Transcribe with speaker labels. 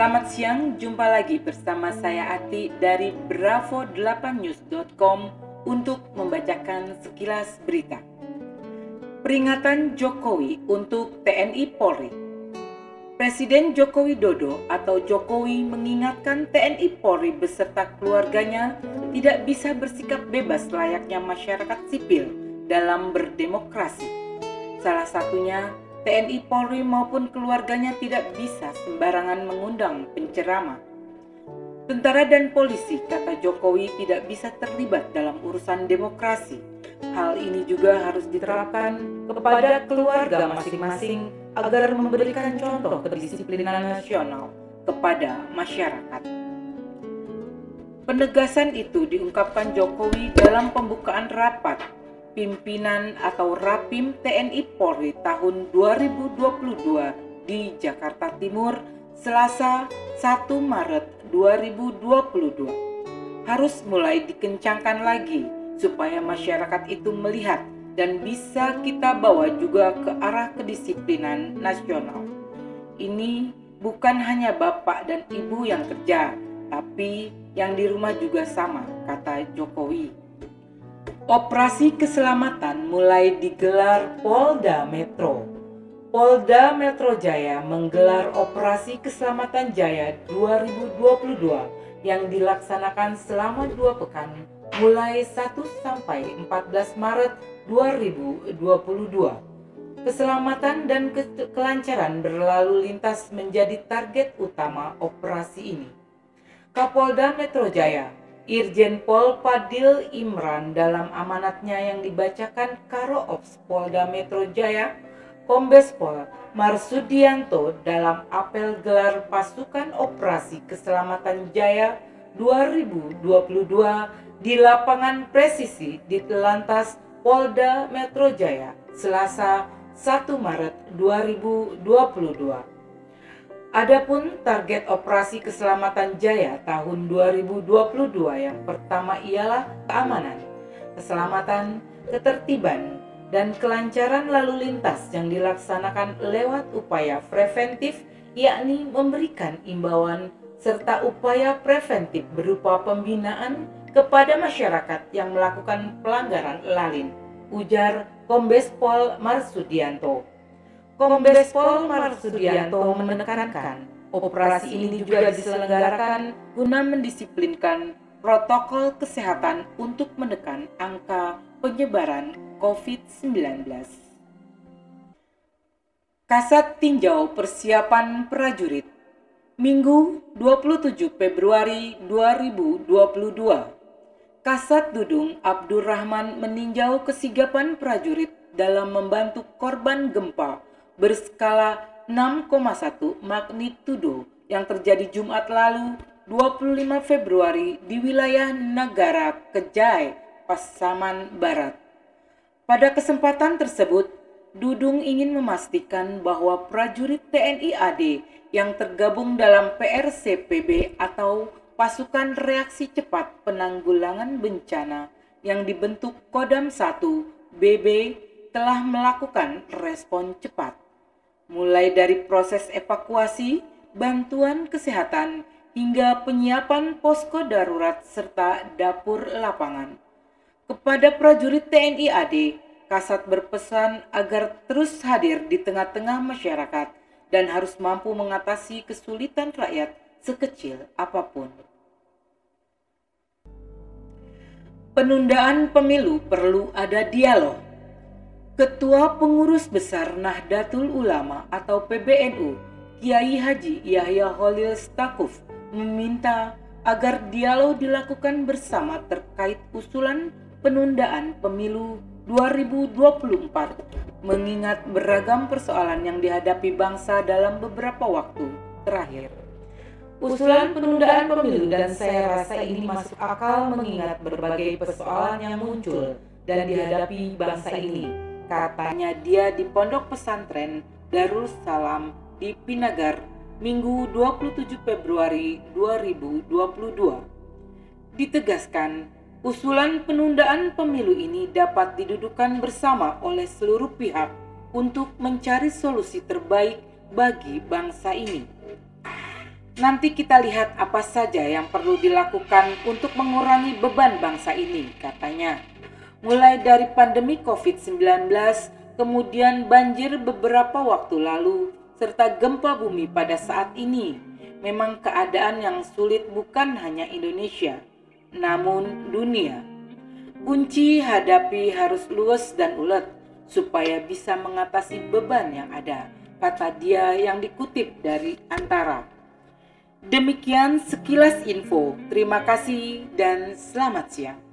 Speaker 1: Selamat siang, jumpa lagi bersama saya Ati dari bravo8news.com untuk membacakan sekilas berita. Peringatan Jokowi untuk TNI Polri. Presiden Joko Widodo atau Jokowi mengingatkan TNI Polri beserta keluarganya tidak bisa bersikap bebas layaknya masyarakat sipil dalam berdemokrasi. Salah satunya TNI Polri maupun keluarganya tidak bisa sembarangan mengundang penceramah. Tentara dan polisi, kata Jokowi, tidak bisa terlibat dalam urusan demokrasi. Hal ini juga harus diterapkan kepada keluarga masing-masing agar memberikan contoh kedisiplinan nasional kepada masyarakat. Penegasan itu diungkapkan Jokowi dalam pembukaan rapat pimpinan atau Rapim TNI Polri tahun 2022 di Jakarta Timur Selasa 1 Maret 2022 harus mulai dikencangkan lagi supaya masyarakat itu melihat dan bisa kita bawa juga ke arah kedisiplinan nasional. Ini bukan hanya bapak dan ibu yang kerja, tapi yang di rumah juga sama, kata Jokowi. Operasi keselamatan mulai digelar Polda Metro. Polda Metro Jaya menggelar Operasi Keselamatan Jaya 2022 yang dilaksanakan selama dua pekan mulai 1 sampai 14 Maret 2022. Keselamatan dan ke kelancaran berlalu lintas menjadi target utama operasi ini. Kapolda Metro Jaya Irjen Pol Padil Imran dalam amanatnya yang dibacakan Karo Ops Polda Metro Jaya, Kombes Pol Marsudianto dalam apel gelar pasukan operasi keselamatan Jaya 2022 di lapangan presisi di Telantas Polda Metro Jaya, Selasa 1 Maret 2022. Adapun target operasi keselamatan Jaya tahun 2022 yang pertama ialah keamanan, keselamatan, ketertiban, dan kelancaran lalu lintas yang dilaksanakan lewat upaya preventif yakni memberikan imbauan serta upaya preventif berupa pembinaan kepada masyarakat yang melakukan pelanggaran lalin, ujar Kombes Pol Marsudianto. Kombes Pol Marsudianto menekankan operasi ini juga diselenggarakan guna mendisiplinkan protokol kesehatan untuk menekan angka penyebaran COVID-19. Kasat Tinjau Persiapan Prajurit Minggu 27 Februari 2022 Kasat Dudung Abdurrahman meninjau kesigapan prajurit dalam membantu korban gempa berskala 6,1 magnitudo yang terjadi Jumat lalu 25 Februari di wilayah negara Kejai, Pasaman Barat. Pada kesempatan tersebut, Dudung ingin memastikan bahwa prajurit TNI AD yang tergabung dalam PRCPB atau Pasukan Reaksi Cepat Penanggulangan Bencana yang dibentuk Kodam 1 BB telah melakukan respon cepat mulai dari proses evakuasi, bantuan kesehatan, hingga penyiapan posko darurat serta dapur lapangan. Kepada prajurit TNI AD, Kasat berpesan agar terus hadir di tengah-tengah masyarakat dan harus mampu mengatasi kesulitan rakyat sekecil apa pun. Penundaan pemilu perlu ada dialog Ketua Pengurus Besar Nahdlatul Ulama atau PBNU, Kiai Haji Yahya Holil Stakuf meminta agar dialog dilakukan bersama terkait usulan penundaan pemilu 2024 mengingat beragam persoalan yang dihadapi bangsa dalam beberapa waktu terakhir. Usulan penundaan pemilu dan saya rasa ini masuk akal mengingat berbagai persoalan yang muncul dan dihadapi bangsa ini Katanya dia di pondok pesantren Darul Salam di Pinagar Minggu 27 Februari 2022. Ditegaskan, usulan penundaan pemilu ini dapat didudukan bersama oleh seluruh pihak untuk mencari solusi terbaik bagi bangsa ini. Nanti kita lihat apa saja yang perlu dilakukan untuk mengurangi beban bangsa ini, katanya. Mulai dari pandemi COVID-19, kemudian banjir beberapa waktu lalu, serta gempa bumi pada saat ini. Memang keadaan yang sulit bukan hanya Indonesia, namun dunia. Kunci hadapi harus luas dan ulet supaya bisa mengatasi beban yang ada, kata dia yang dikutip dari Antara. Demikian sekilas info. Terima kasih dan selamat siang.